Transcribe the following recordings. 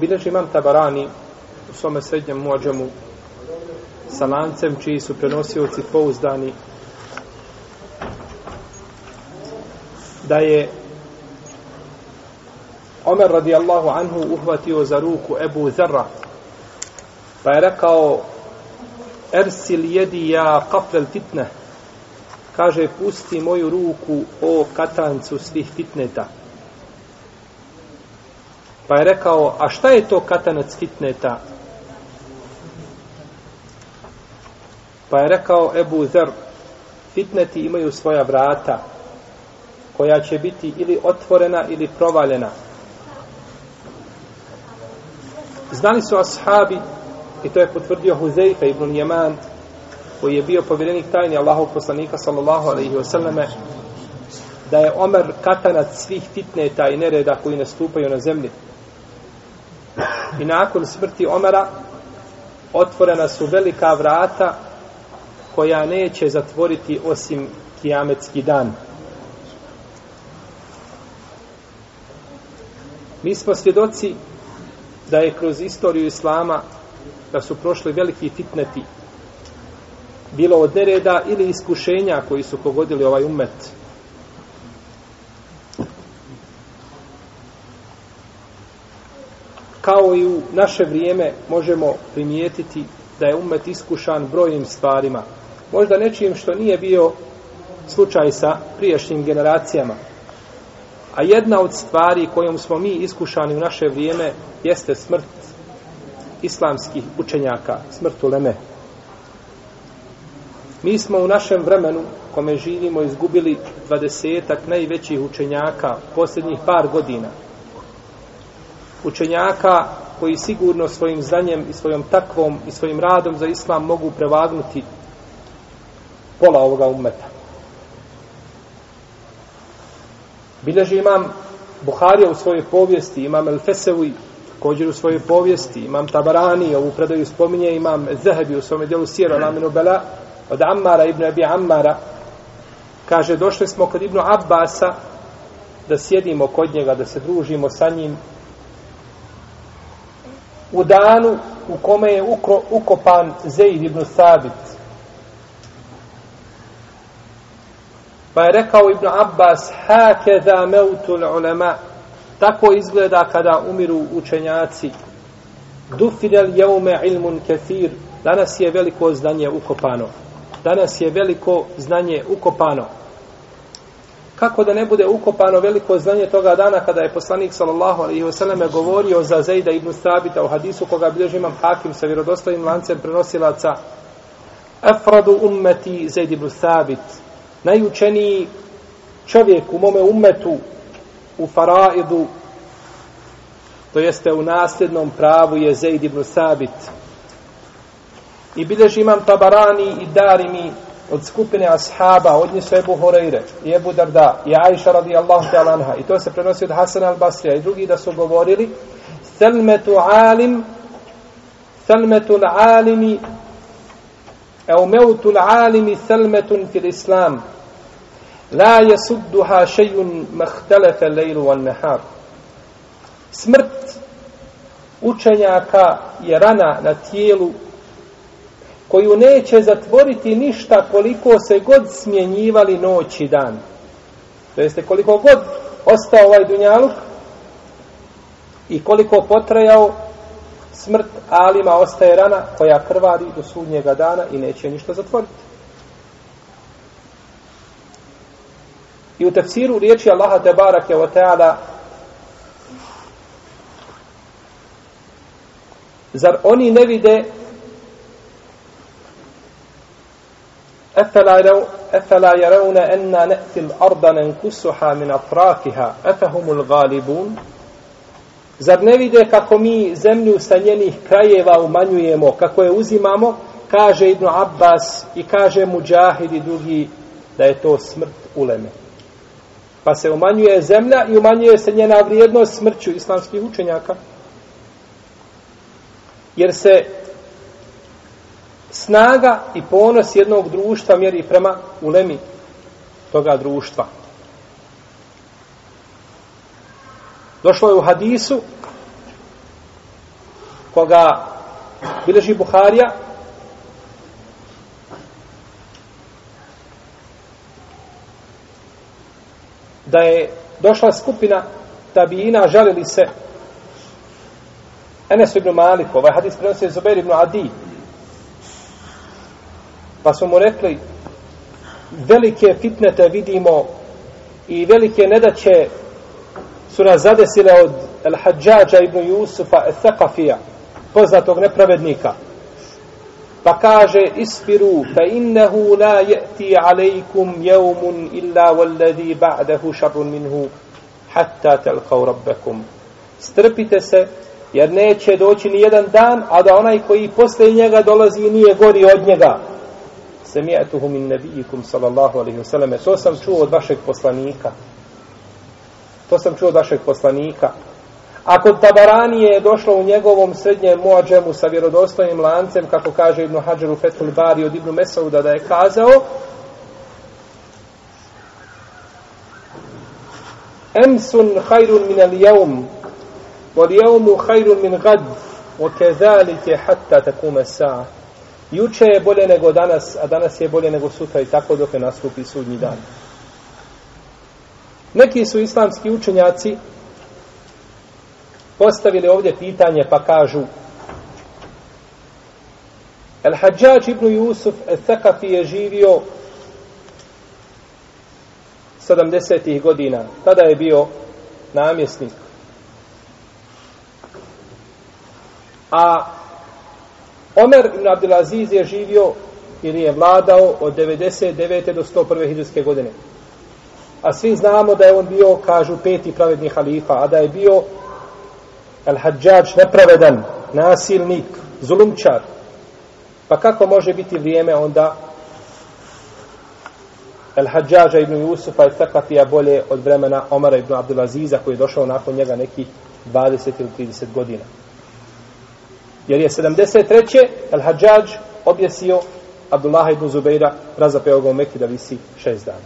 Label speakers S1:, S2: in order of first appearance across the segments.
S1: Bileži imam Tabarani u svome srednjem muadžemu sa lancem čiji su prenosioci pouzdani da je Omer radijallahu anhu uhvatio za ruku Ebu Zerra pa je rekao Ersil jedi ja kafel fitne. Kaže pusti moju ruku o katancu svih fitneta pa je rekao a šta je to katanac hitneta? pa je rekao Ebu Zer fitneti imaju svoja vrata koja će biti ili otvorena ili provaljena znali su ashabi i to je potvrdio Huzeyfe ibn Jeman koji je bio povjerenik tajni Allahov poslanika sallallahu alaihi wasallame da je Omer katanac svih fitneta i nereda koji nastupaju na zemlji i nakon smrti Omara otvorena su velika vrata koja neće zatvoriti osim kijametski dan. Mi smo svjedoci da je kroz istoriju Islama da su prošli veliki fitneti bilo od nereda ili iskušenja koji su pogodili ovaj umet. Kao i u naše vrijeme možemo primijetiti da je umet iskušan brojnim stvarima. Možda nečim što nije bio slučaj sa priješnjim generacijama. A jedna od stvari kojom smo mi iskušani u naše vrijeme jeste smrt islamskih učenjaka, smrt uleme. Mi smo u našem vremenu, kome živimo, izgubili dvadesetak najvećih učenjaka posljednjih par godina. Učenjaka koji sigurno svojim znanjem i svojom takvom i svojim radom za islam mogu prevagnuti pola ovoga ummeta. Bileži imam Buharija u svojoj povijesti, imam El Fesevi također u svojoj povijesti, imam Tabarani, ovu predaju spominje, imam Zehebi u svome djelu Sira, Laminu Bela, od Ammara, Ibn Abi Ammara, kaže, došli smo kod Ibnu Abbasa da sjedimo kod njega, da se družimo sa njim u danu u kome je ukro, ukopan Zeid ibn Sabit. Pa je rekao Ibn Abbas, hake da meutul ulema, tako izgleda kada umiru učenjaci. Dufinel jeume ilmun kefir, danas je veliko znanje ukopano danas je veliko znanje ukopano. Kako da ne bude ukopano veliko znanje toga dana kada je poslanik sallallahu alejhi ve selleme govorio za Zeida ibn Sabita u hadisu koga bilježi imam Hakim sa vjerodostojnim lancem prenosilaca. Afradu ummeti Zeid ibn Sabit najučeniji čovjek u mome ummetu u faraidu to jeste u nasljednom pravu je Zeid ibn Sabit I bilježi imam Tabarani i Darimi od skupine ashaba, od njih su Ebu Horeire, i Ebu Darda, i Aisha radijallahu ta'ala anha. I to se prenosi od Hasan al-Basrija i drugi da su govorili Selmetu alim Selmetu alimi Evo meutu alimi Selmetun fil islam La jesudduha šejun mahtelefe lejlu van nehar. Smrt učenjaka je rana na tijelu koju neće zatvoriti ništa koliko se god smjenjivali noć i dan. To jeste koliko god ostao ovaj dunjaluk i koliko potrajao smrt alima ostaje rana koja krvari do sudnjega dana i neće ništa zatvoriti. I u tefsiru riječi Allaha te barake o teala zar oni ne vide أفلا يرون أن نأتي الأرض ننكسها من أطرافها أفهم الغالبون Zar ne vide kako mi zemlju sa njenih krajeva umanjujemo, kako je uzimamo, kaže Ibn Abbas i kaže Mujahid i drugi da je to smrt uleme. Pa se umanjuje zemlja i umanjuje se njena vrijednost smrću islamskih učenjaka. Jer se snaga i ponos jednog društva mjeri prema ulemi toga društva. Došlo je u hadisu koga bileži Buharija, da je došla skupina tabijina, žalili se Enes ibn Malik, ovaj hadis prenosi Zubair ibn Adi. Pa smo mu rekli, velike fitnete vidimo i velike nedaće su nas zadesile od Al-Hadžađa ibn Jusufa Al-Thaqafija, poznatog nepravednika. Pa kaže, ispiru, fa innehu la je'ti alejkum jevmun illa walladhi ba'dahu šarun minhu, hatta telkav rabbekum. Strpite se, jer neće doći ni jedan dan, a da onaj koji posle njega dolazi nije gori od njega. Sami'atuhu min nabijikum sallallahu alaihi wasallam. To sam čuo od vašeg poslanika. To sam čuo od vašeg poslanika. A kod Tabarani je došlo u njegovom srednjem muadžemu sa vjerodostojnim lancem, kako kaže Ibnu Hajar u Fethul Bari od Ibnu Mesauda da je kazao, Emsun hajrun min al jaum, wal jaumu hajrun min gad, wa kezalike hatta takume sa'a. Juče je bolje nego danas, a danas je bolje nego sutra i tako dok ne nastupi sudnji dan. Neki su islamski učenjaci postavili ovdje pitanje pa kažu El Hadžač ibn Jusuf el Thakafi je živio 70. godina. Tada je bio namjesnik. A Omer ibn Abdelaziz je živio ili je vladao od 99. do 101. hijđarske godine. A svi znamo da je on bio, kažu, peti pravedni halifa, a da je bio al-hađađ nepravedan, nasilnik, zulumčar. Pa kako može biti vrijeme onda al-hađađa ibn Jusufa i Fekafija bolje od vremena Omara ibn Abdelaziza koji je došao nakon njega neki 20 ili 30 godina. Jer je 73. Al-Hadžađ objesio Abdullah ibn Zubeira razapeo ga u Mekki da visi šest dana.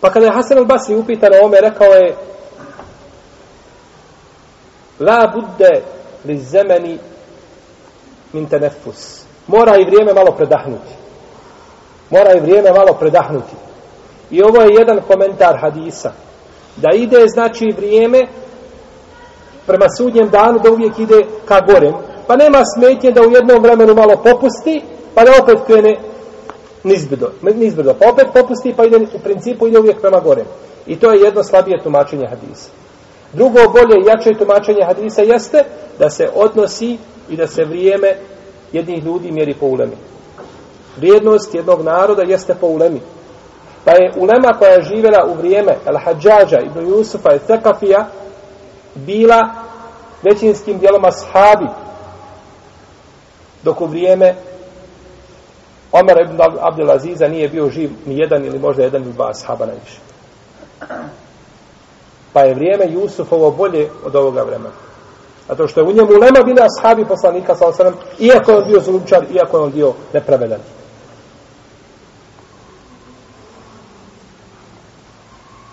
S1: Pa kada je Hasan al-Basri upitan o ome, rekao je La budde li zemeni min tenefus. Mora i vrijeme malo predahnuti. Mora i vrijeme malo predahnuti. I ovo je jedan komentar hadisa. Da ide, znači, vrijeme prema sudnjem danu da uvijek ide ka gorem. Pa nema smetnje da u jednom vremenu malo popusti, pa da opet krene nizbrdo. nizbrdo. Pa opet popusti, pa ide, u principu ide uvijek prema gorem. I to je jedno slabije tumačenje hadisa. Drugo bolje i jače tumačenje hadisa jeste da se odnosi i da se vrijeme jednih ljudi mjeri po ulemi. Vrijednost jednog naroda jeste po ulemi. Pa je ulema koja je živjela u vrijeme Al-Hadžađa ibn Jusufa i Tekafija bila većinskim dijelom ashabi dok u vrijeme Omer ibn Abdelaziza nije bio živ ni jedan ili možda jedan ili dva ashaba najviše. Pa je vrijeme Jusufovo bolje od ovoga vremena. Zato što je u njemu lema bila ashabi poslanika sa osanem, iako je on bio zulumčar, iako je on bio nepravedan.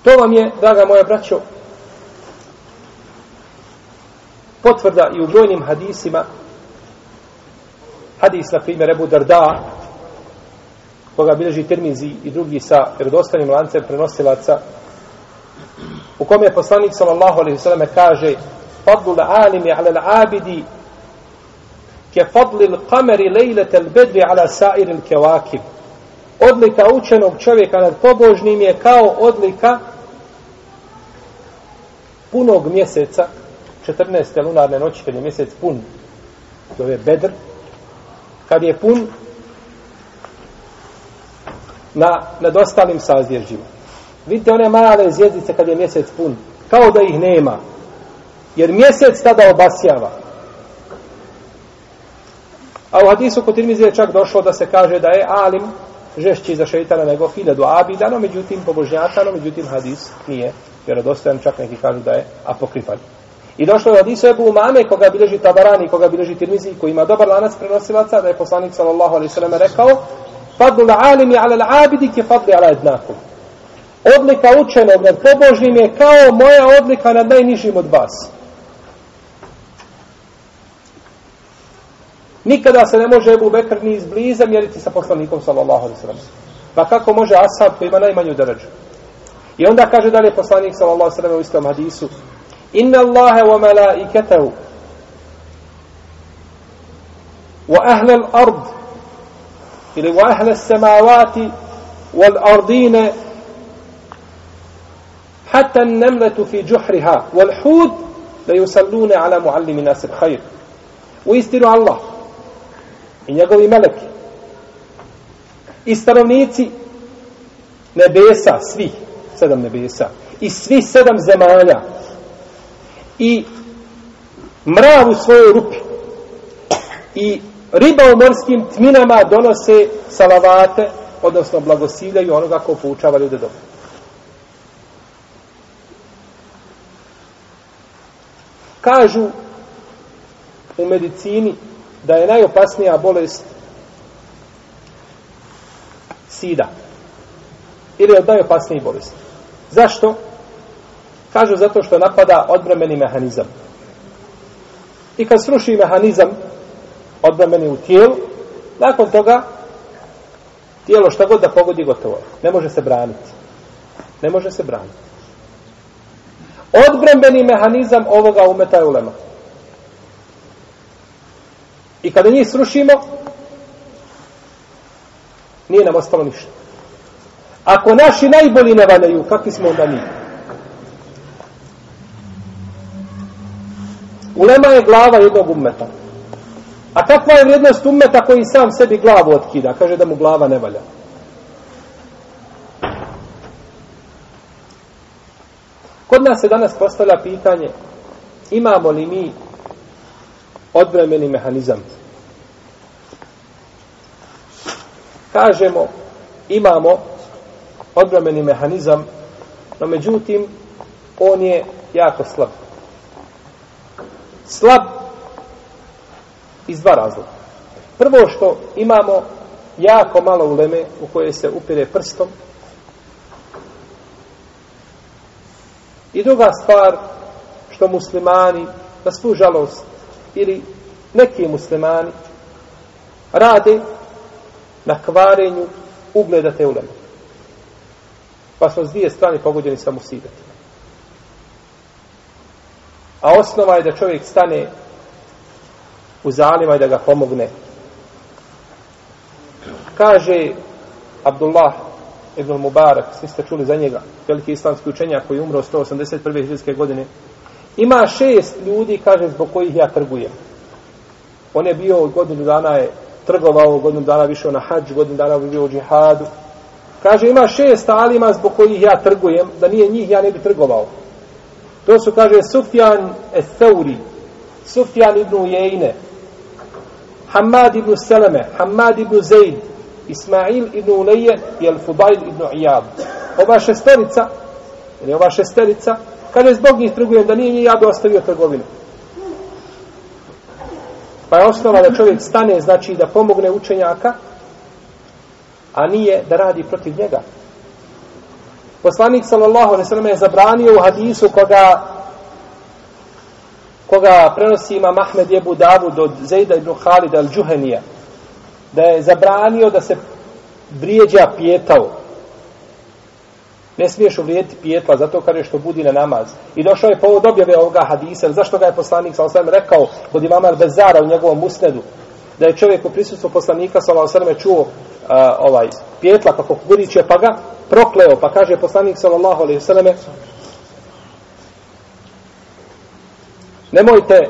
S1: To vam je, draga moja braćo, potvrda i u brojnim hadisima, hadis, na primjer, Ebu Darda, koga bilježi Tirmizi i drugi sa vjerodostanim lancem prenosilaca, u kome je poslanik sallallahu alaihi sallam kaže fadlu alimi ala abidi ke fadlil l'kameri lejlete l'bedri ala sairil kevakib. odlika učenog čovjeka nad pobožnim je kao odlika punog mjeseca 14. lunarne noći kad je mjesec pun zove bedr kad je pun na, nad ostalim sazvježdjima. Vidite one male zvijezdice kad je mjesec pun. Kao da ih nema. Jer mjesec tada obasjava. A u hadisu kod Tirmizi je čak došlo da se kaže da je alim žešći za šeitana nego hiljadu abida, no međutim pobožnjatano, međutim hadis nije vjerodostojan, čak neki kažu da je apokrifan. I došlo je od Isu Ebu Umame, koga bileži Tabarani, koga bileži Tirmizi, koji ima dobar lanac prenosilaca, da je poslanik sallallahu alaihi sallam rekao, Fadlu alimi ala la abidi ke fadli ala jednakum. Odlika učenog nad pobožnim je kao moja odlika nad najnižim od vas. Nikada se ne može Ebu Bekr ni izbliza mjeriti sa poslanikom sallallahu alaihi sallam. Pa kako može Asab koji ima najmanju deređu? I onda kaže da li je poslanik sallallahu alaihi sallam u istom hadisu إن الله وملائكته وأهل الأرض يعني وأهل السماوات والأرضين حتى النملة في جحرها والحوت ليصلون على معلم ناس الخير. Uistinu على الله. إن meleki ملك. إسترونيتي. نبيسا. سبي. سدم نبيسا. i سدم زمانا. I mrav u svojoj rupi i riba u morskim tminama donose salavate odnosno blagosiljaju onoga ko poučava ljude dobro. Kažu u medicini da je najopasnija bolest sida. Ili od najopasnijih bolesti. Zašto? Kažu zato što napada odbremeni mehanizam. I kad sruši mehanizam odbremeni u tijelu, nakon toga tijelo šta god da pogodi gotovo. Ne može se braniti. Ne može se braniti. Odbrembeni mehanizam ovoga umeta je ulema. I kada njih srušimo, nije nam ostalo ništa. Ako naši najbolji ne valjaju, kakvi smo onda mi? Ulema je glava jednog ummeta. A kakva je vrijednost ummeta koji sam sebi glavu otkida? Kaže da mu glava ne valja. Kod nas se danas postavlja pitanje imamo li mi odvremeni mehanizam. Kažemo, imamo odvremeni mehanizam, no međutim, on je jako slab. Slab iz dva razloga. Prvo što imamo jako malo uleme u koje se upire prstom. I druga stvar što muslimani, na svu žalost, ili neki muslimani rade na kvarenju ugleda te uleme. Pa smo s dvije strane pogođeni sa musibetima. A osnova je da čovjek stane u zalima i da ga pomogne. Kaže Abdullah ibn Mubarak, svi ste čuli za njega, veliki islamski učenjak koji je umro 181. hiljadske godine, Ima šest ljudi, kaže, zbog kojih ja trgujem. On je bio godinu dana je trgovao, godinu dana više na hađ, godinu dana bio u džihadu. Kaže, ima šest alima zbog kojih ja trgujem, da nije njih, ja ne bi trgovao. To su, kaže, Sufjan Etheuri, Sufjan ibn Ujejne, Hamad ibn Seleme, Hamad ibn Zeyd, Ismail ibn Uleje i Al-Fudail ibn Iyad. Ova šesterica, ili ova šesterica, Kaže, zbog njih trgujem, da nije Iyad ja ostavio trgovinu. Pa je osnova da čovjek stane, znači da pomogne učenjaka, a nije da radi protiv njega. Poslanik sallallahu alejhi ve sellem je zabranio u hadisu koga koga prenosi ima Mahmed Jebu Davud od Zejda ibn Khalid al-Juhanija da je zabranio da se vrijeđa pijetao Ne smiješ uvrijediti pijetla zato kada je što budi na namaz. I došao je povod objave ovoga hadisa. Zašto ga je poslanik sa osvrame rekao kod imama Bezara u njegovom usnedu? Da je čovjek u prisutstvu poslanika sa osvrame čuo uh, ovaj pjetla pa kako kuriće pa ga prokleo. Pa kaže poslanik sallallahu alaihi sallame nemojte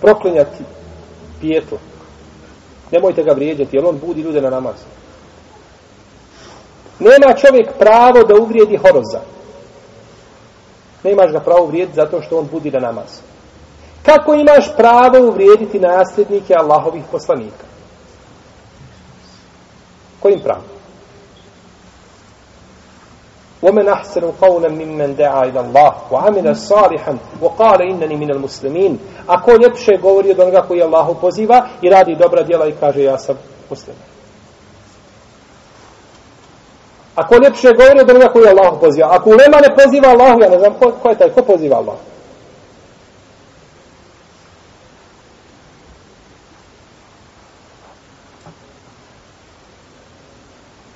S1: proklinjati pijetlo. Nemojte ga vrijeđati jer on budi ljude na namaz Nema čovjek pravo da uvrijedi horoza. Nemaš ga pravo uvrijediti zato što on budi na namaz. Kako imaš pravo uvrijediti nasljednike Allahovih poslanika? Kojim pravom? ومن أحسن قولا ممن دعا إلى الله وعمل صالحا وقال إنني من المسلمين Ako ljepše govori od onoga koji Allahu poziva i radi dobra djela i kaže ja sam musliman. Ako ljepše govori od onoga koji Allah poziva. Ako ulema ne poziva Allahu, ja ne znam ko, ko je taj, ko poziva Allah.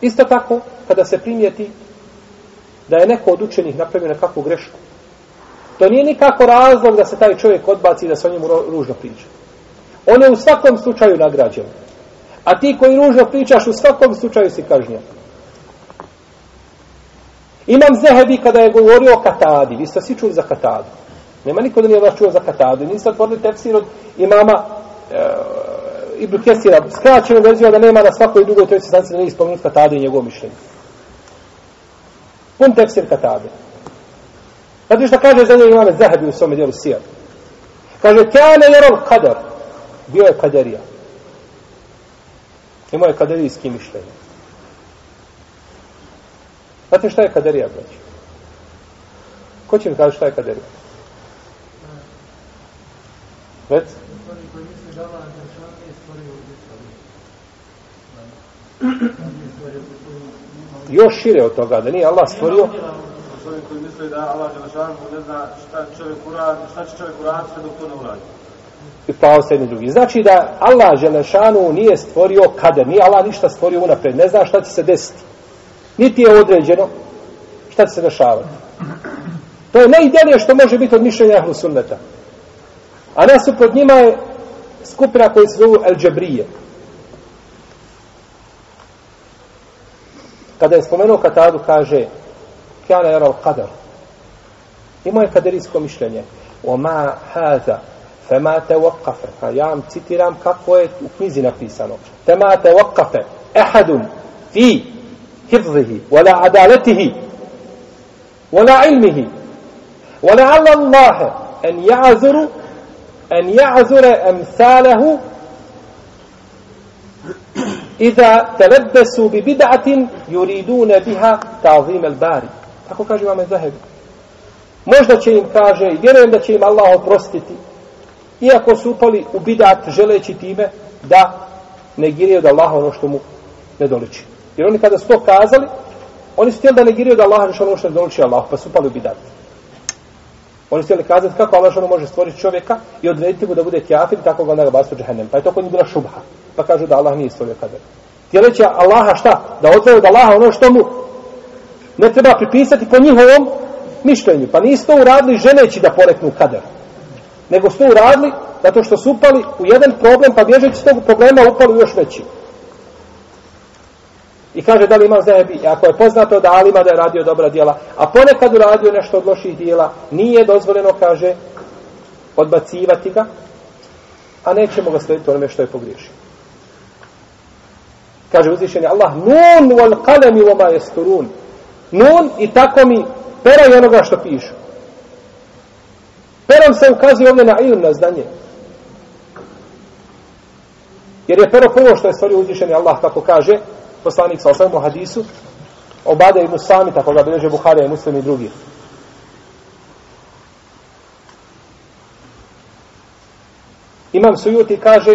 S1: Isto tako, kada se primijeti da je neko od učenih napravio nekakvu grešku, to nije nikako razlog da se taj čovjek odbaci i da se o njemu ružno priča. On je u svakom slučaju nagrađen. A ti koji ružno pričaš, u svakom slučaju si kažnjen. Imam Zehebi kada je govorio o Katadi. Vi ste svi čuli za Katadu. Nema niko da nije vas čuo za Katadu. Niste otvorili tefsir od imama e, Ibn Kesira. Skraćeno verziju da nema na svakoj drugoj toj stanci da nije spomenut Katade i njegovo mišljenje. Pun tefsir Katade. Zato što kaže za njeg imame Zahabi u svome dijelu Sijar? Kaže, kjane jerol kadar. Bio je kaderija. Imao je kaderijski mišljenje. Znate šta je kaderija, braći? Ko će mi kaži šta je kaderija? Već? Još šire od toga, da nije Allah stvorio...
S2: Oni koji misle da Allah ne zna šta, čovjek uradi, šta će čovjek uraditi dok to ne uradi.
S1: I pravo se jedni drugi. Znači da Allah Želešanu nije stvorio kader, nije Allah ništa stvorio unapred, ne zna šta će se desiti. Niti je određeno šta će se dešavati. To je najidealije što može biti od mišljenja Ahlu Sunneta. A nasuprot njima je skupina koji se zovu El Džabrije. Kada je spomenuo Katadu, kaže Kjana jara al-qadar. Imao je kaderijsko mišljenje. Oma haza fema te wakafe. Ja vam citiram kako je u knjizi napisano. Fema te wakafe ehadun fi hifzihi wala adaletihi wala ilmihi wala alla Allahe en ja'zuru en ja'zure Iza telebesu bi bidatin juridune biha ta'zim el bari. Tako kaže vam Zaheb. Možda će im kaže, i vjerujem da će im Allah oprostiti, iako su upali u bidat želeći time da negiraju da Allah ono što mu ne doliči. Jer oni kada su to kazali, oni su htjeli da negiraju da Allah ono što ne doliči Allah, pa su upali u bidat. Oni su htjeli kazati kako Allah ono može stvoriti čovjeka i odrediti mu da bude kjafir i tako ga onda ga basu džahennem. Pa je to kod njih bila šubha. Pa kažu da Allah nije stvorio kader. Htjeleći Allaha šta? Da odvoju od Allaha ono što mu ne treba pripisati po njihovom mišljenju. Pa nisu to uradili ženeći da poreknu kader. Nego su to uradili zato što su upali u jedan problem, pa bježeći s tog problema upali u još veći. I kaže da li ima zajebi, ako je poznato da Alima da je radio dobra djela, a ponekad uradio nešto od loših djela, nije dozvoljeno, kaže, odbacivati ga, a nećemo ga slediti onome što je pogriješio. Kaže uzvišeni Allah, nun wal qalami wa jesturun. Nun i tako mi pera i onoga što pišu. Perom se ukazuje ovdje na ilm, na znanje. Jer je pero prvo što je stvorio uzvišeni Allah, kako kaže, poslanik sa osvijem u hadisu, obade i sami, tako ga bileže Buharija i muslim i drugi. Imam Sujuti kaže,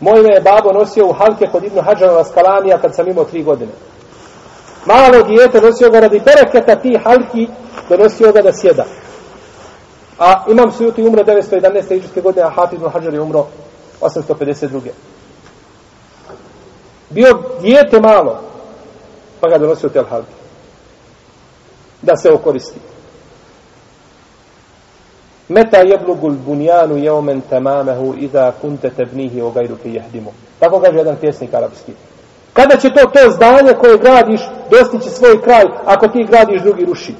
S1: moj me je babo nosio u halke kod Ibnu Hadžana Skalanija kad sam imao tri godine. Malo dijete nosio ga radi bereketa ti halki, donosio ga da sjeda. A Imam Sujuti umro 911. iđuske godine, a Hafiz Ibnu Hadžar je umro 852 bio dijete malo, pa ga donosio te halki. Da se okoristi. Meta jeblugul bunjanu jeomen tamamehu iza kunte tebnihi o gajru fi jehdimu. Tako kaže jedan pjesnik arapski. Kada će to to zdanje koje gradiš dostići svoj kraj ako ti gradiš drugi ruši?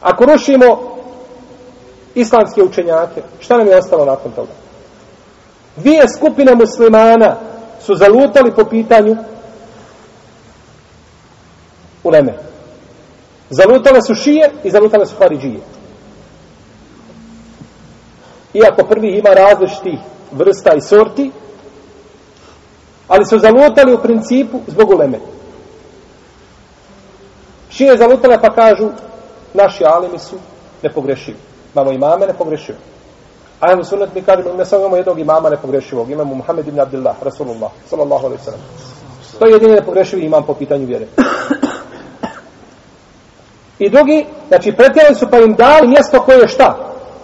S1: Ako rušimo islamske učenjake, šta nam je ostalo nakon toga? Dvije skupine muslimana su zalutali po pitanju uleme. Zalutale su šije i zalutale su haridžije. Iako prvi ima različitih vrsta i sorti, ali su zalutali u principu zbog uleme. Šije zalutale pa kažu naši alimi su nepogrešivi. Mamo imame nepogrešivi. A ehlu sunet mi kažemo, ne samo imamo jednog imama nepogrešivog, imamo Muhammed ibn Abdullah, Rasulullah, sallallahu alaihi sallam. To je jedini nepogrešivi imam po pitanju vjere. I drugi, znači pretjerali su pa im dali mjesto koje šta?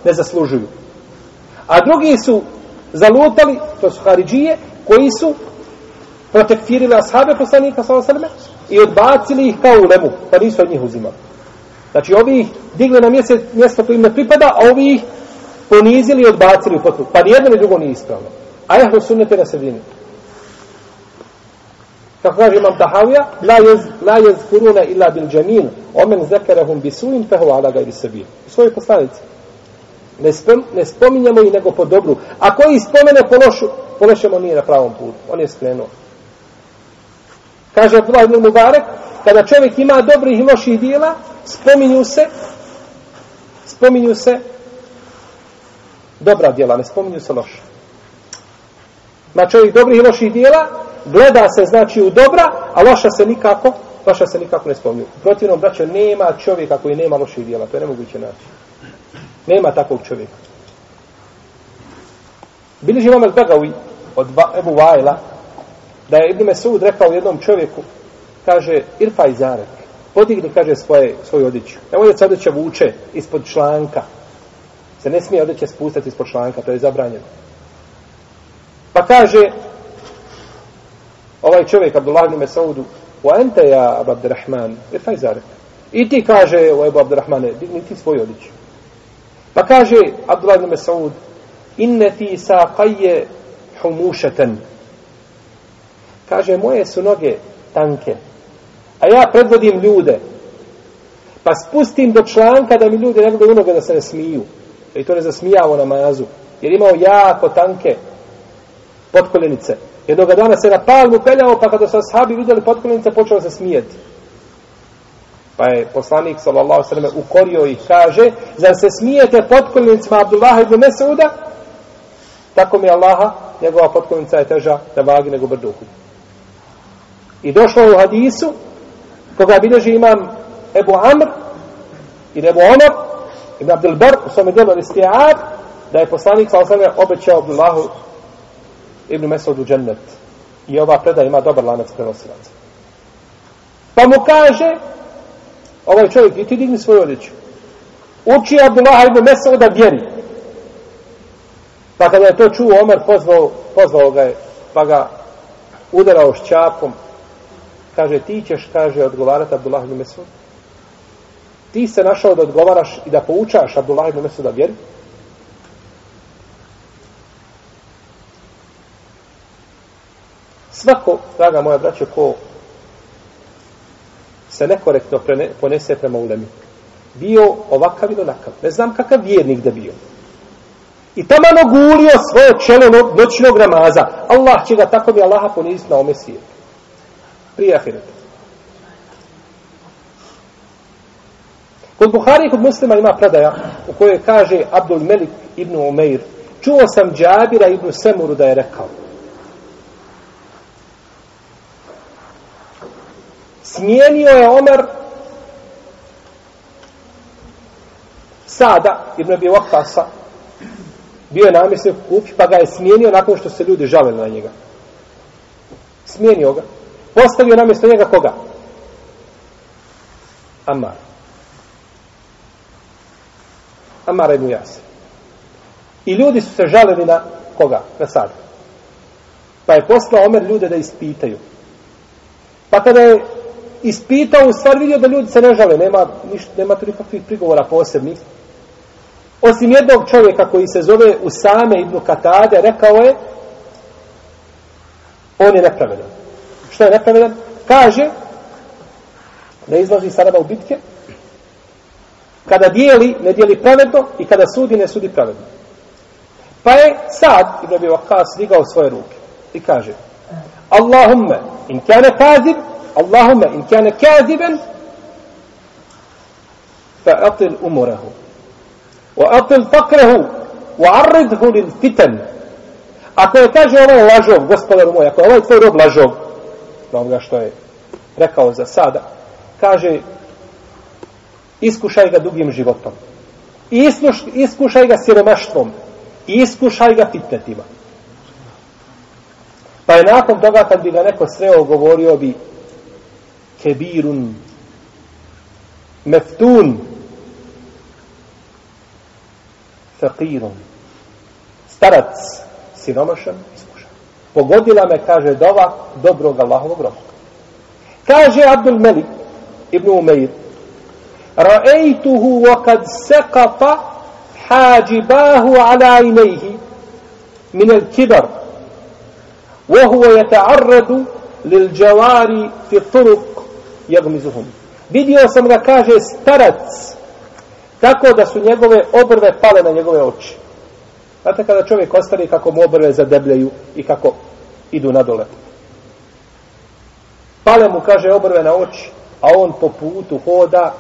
S1: Ne zaslužuju. A drugi su zalutali, to su Haridžije, koji su protektirili ashabe poslanika sa alejhi i odbacili ih kao ulemu, pa nisu od njih uzimali. Znači, ovi ih digli na mjesto, mjesto koje im ne pripada, a ovi ih ponizili i odbacili u potpuno. Pa nijedno ni drugo nije ispravno. A ehlu sunnete na sredini. Kako kaže imam Tahavija, la, jez, la jezkuruna illa bil džamin, omen zekerehum bisuin, fehu ala gajri sebi. U svojoj poslanici. Ne, spom, ne spominjamo i nego po dobru. A koji spomene po lošu, po lošemu nije na pravom putu. On je skrenuo. Kaže Abdullah ibn Mubarek, kada čovjek ima dobrih i loših dijela, spominju se, spominju se dobra dijela, ne spominju se loša. Ma čovjek dobrih i loših dijela, gleda se znači u dobra, a loša se nikako, loša se nikako ne spominju. U protivnom, braćo, nema čovjeka koji nema loših dijela, to je nemoguće naći. Nema takvog čovjeka. Biliži imam al-Bagawi od Ebu Vajla, da je Ibn Mesud rekao jednom čovjeku, kaže, irfa zarek podigni, kaže, svoje, svoju odjeću. Evo je se odjeća vuče ispod članka. Se ne smije odjeća spustati ispod članka, to je zabranjeno. Pa kaže, ovaj čovjek, Abdullah ibn Mesaudu, wa ente ja, Abu Abdurrahman, irfa zarek. I ti kaže, o Ebu Abdurrahmane, digni ti svoju odjeću. Pa kaže, Abdullah ibn Mas'ud, inne ti sa humušeten, Kaže, moje su noge tanke, a ja predvodim ljude, pa spustim do članka da mi ljudi ne gledaju noge da se ne smiju. I to ne zasmijavo na mazu. Jer imao jako tanke potkoljenice. Jednoga dana se na palmu peljao, pa kada su ashabi vidjeli potkoljenice, počeo se smijeti. Pa je poslanik, sallallahu sallam, ukorio ih, kaže, zar se smijete potkolnicima Abdullaha ibn Mesauda? Tako mi Allaha, njegova potkolnica je teža na vagi nego brduhu. I došlo je u hadisu, koga bilježi imam Ebu Amr, i Ebu Omer, ibn Abdul Bar, u svome djelu Istijad, da je poslanik sa osnovne obećao Abdullahu ibn Mesudu džennet. I ova preda ima dobar lanac prenosilaca. Pa mu kaže, ovaj čovjek, i ti digni svoju odjeću. Uči Abdullah ibn Mesuda vjeri. Pa kada je to čuo, Omer pozvao, pozvao ga je, pa ga udarao šćapom, kaže ti ćeš, kaže, odgovarati Abdullah ibn Mesud. Ti se našao da odgovaraš i da poučaš Abdullah ibn Mesud da vjeri. Svako, draga moja braćo, ko se nekorektno prene, ponese prema ulemi, bio ovakav ili onakav. Ne znam kakav vjernik da bio. I tamo gulio svoje čelo noćnog namaza. Allah će ga tako mi Allaha poniziti na ome svijetu prije ahireta. Kod Buhari i kod muslima ima predaja u kojoj kaže Abdul Melik ibn Umeir čuo sam Džabira ibn Semuru da je rekao smijenio je Omer Sada ibn Abi Waqasa bio je namjesnik kupi pa ga je smijenio nakon što se ljudi žalili na njega smijenio ga postavio namjesto njega koga? Amar. Amar ibn Jasir. I ljudi su se žalili na koga? Na sad. Pa je poslao Omer ljude da ispitaju. Pa kada je ispitao, u stvar vidio da ljudi se ne žale, nema, ništa, nema tu nikakvih prigovora posebnih. Osim jednog čovjeka koji se zove Usame ibn Katade, rekao je, on je nepravedan. Što je nepravedan? Kaže, ne izlazi Saraba u bitke, kada dijeli, ne dijeli pravedno i kada sudi, ne sudi pravedno. Pa je sad, Ibn Abi Waqqas, digao svoje ruke i kaže, Allahumme, in kane kazib, Allahumma in kana kaziben, fa atil umrahu wa atil fakrahu, wa arridhu lil fitan. Ako je kaže ovaj lažov, gospodar moj, ako je ovaj tvoj rob lažov, na onoga što je rekao za sada, kaže iskušaj ga dugim životom. Iskuš, iskušaj ga siromaštvom. Iskušaj ga fitnetima. Pa je nakon toga kad bi ga neko sreo govorio bi kebirun meftun fakirun starac siromašan iskušan. pogodila me, kaže, dova dobrog Allahovog roba. Kaže Abdul Melik ibn Umeir, Ra'ejtuhu sekata hađibahu ala inejhi min el kibar وهو يتعرض للجواري في الطرق jagmizuhum. Vidio sam da kaže starac, tako da su njegove obrve pale na njegove oči. Znate kada čovjek ostari kako mu obrve zadebljaju i kako idu nadole. Pale mu, kaže, obrve na oči, a on po putu hoda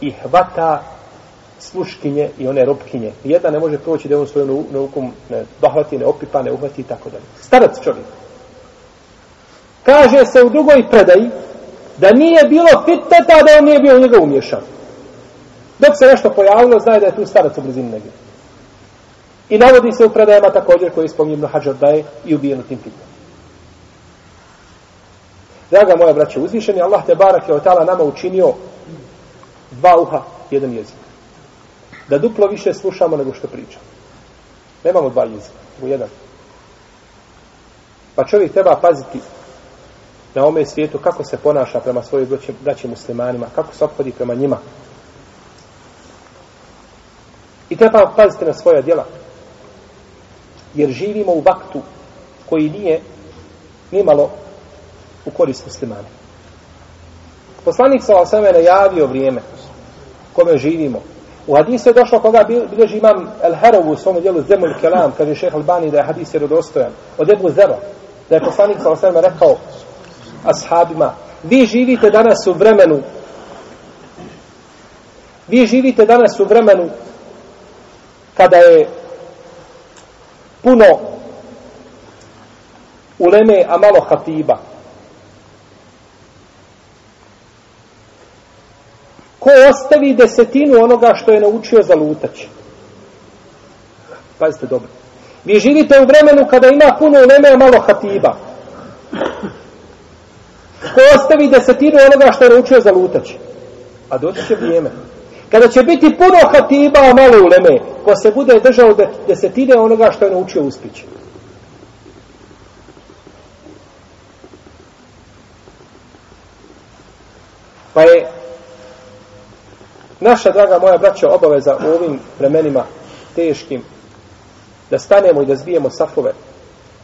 S1: i hvata sluškinje i one robkinje. Jedna ne može proći da on svojom naukom ne dohvati, ne opipa, ne uhvati i tako dalje. Starac čovjek. Kaže se u drugoj predaji, da nije bilo fitneta da on nije bio njega umješan. Dok se nešto pojavilo, znaje da je tu starac u blizini negdje. I navodi se u predajama također koji spominje Ibn Hajar da je i ubijeno tim fitnetom. Draga moja braća, uzvišeni Allah te barak je otala nama učinio dva uha, jedan jezik. Da duplo više slušamo nego što pričamo. Nemamo dva jezika, u jedan. Pa čovjek treba paziti na ome svijetu kako se ponaša prema svojoj braći muslimanima, kako se obhodi prema njima. I treba paziti na svoja djela. Jer živimo u vaktu koji nije nimalo u korist muslimana. Poslanik sa osame najavio vrijeme kome živimo. U hadisu je došlo koga bilježi imam El Herovu u svom dijelu Zemul Kelam, kaže šeha Albani da je hadis jerodostojan, od Ebu Zera, da je poslanik sa osame rekao ashabima, vi živite danas u vremenu vi živite danas u vremenu kada je puno uleme, a malo hatiba. Ko ostavi desetinu onoga što je naučio za lutač? Pazite dobro. Vi živite u vremenu kada ima puno uleme, a malo hatiba. Ko ostavi desetinu onoga što je naučio za lutač. A doći će vrijeme. Kada će biti puno hatiba, a malo uleme, ko se bude držao desetine onoga što je naučio uspići. Pa je naša draga moja braća obaveza u ovim vremenima teškim da stanemo i da zbijemo safove.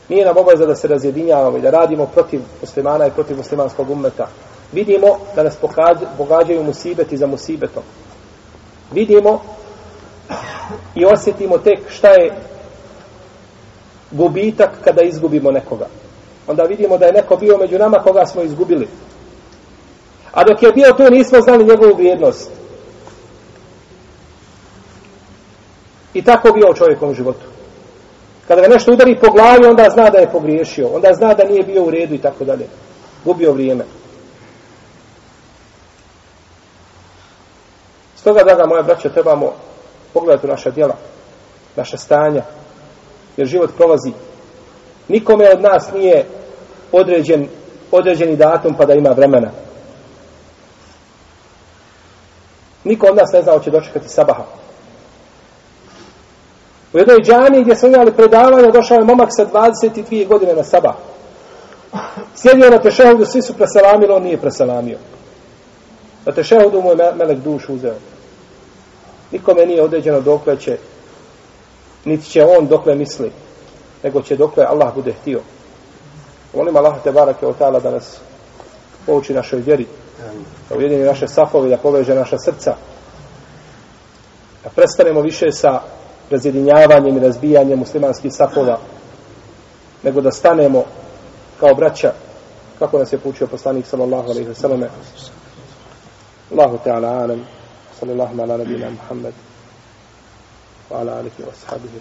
S1: Nije nam obaveza da se razjedinjavamo i da radimo protiv muslimana i protiv muslimanskog ummeta. Vidimo da nas pogađaju musibeti za musibetom. Vidimo i osjetimo tek šta je gubitak kada izgubimo nekoga. Onda vidimo da je neko bio među nama koga smo izgubili. A dok je bio tu nismo znali njegovu vrijednost. I tako bio u čovjekom životu. Kada ga nešto udari po glavi, onda zna da je pogriješio. Onda zna da nije bio u redu i tako dalje. Gubio vrijeme. Stoga, draga moja braća, trebamo pogledati u naša djela, naša stanja, jer život prolazi. Nikome od nas nije određen, određeni datum pa da ima vremena. Niko od nas ne zna hoće dočekati sabaha. U jednoj džani gdje smo imali predavanje, došao je momak sa 22 godine na sabah. Sjedio na tešehudu, svi su preselamili, on nije preselamio. Na tešehudu mu je melek dušu uzeo. Nikome nije određeno dokle će, niti će on dokle misli, nego će dokle Allah bude htio. Molim Allah te barake o ta'ala da nas pouči našoj vjeri, da ujedini naše safove, da poveže naša srca, da prestanemo više sa razjedinjavanjem i razbijanjem muslimanskih safova, nego da stanemo kao braća, kako nas je poučio poslanik sallallahu alaihi wa sallam. Allahu ta'ala alam, sallallahu ala nabina Muhammad, wa ala alihi wa sahabihi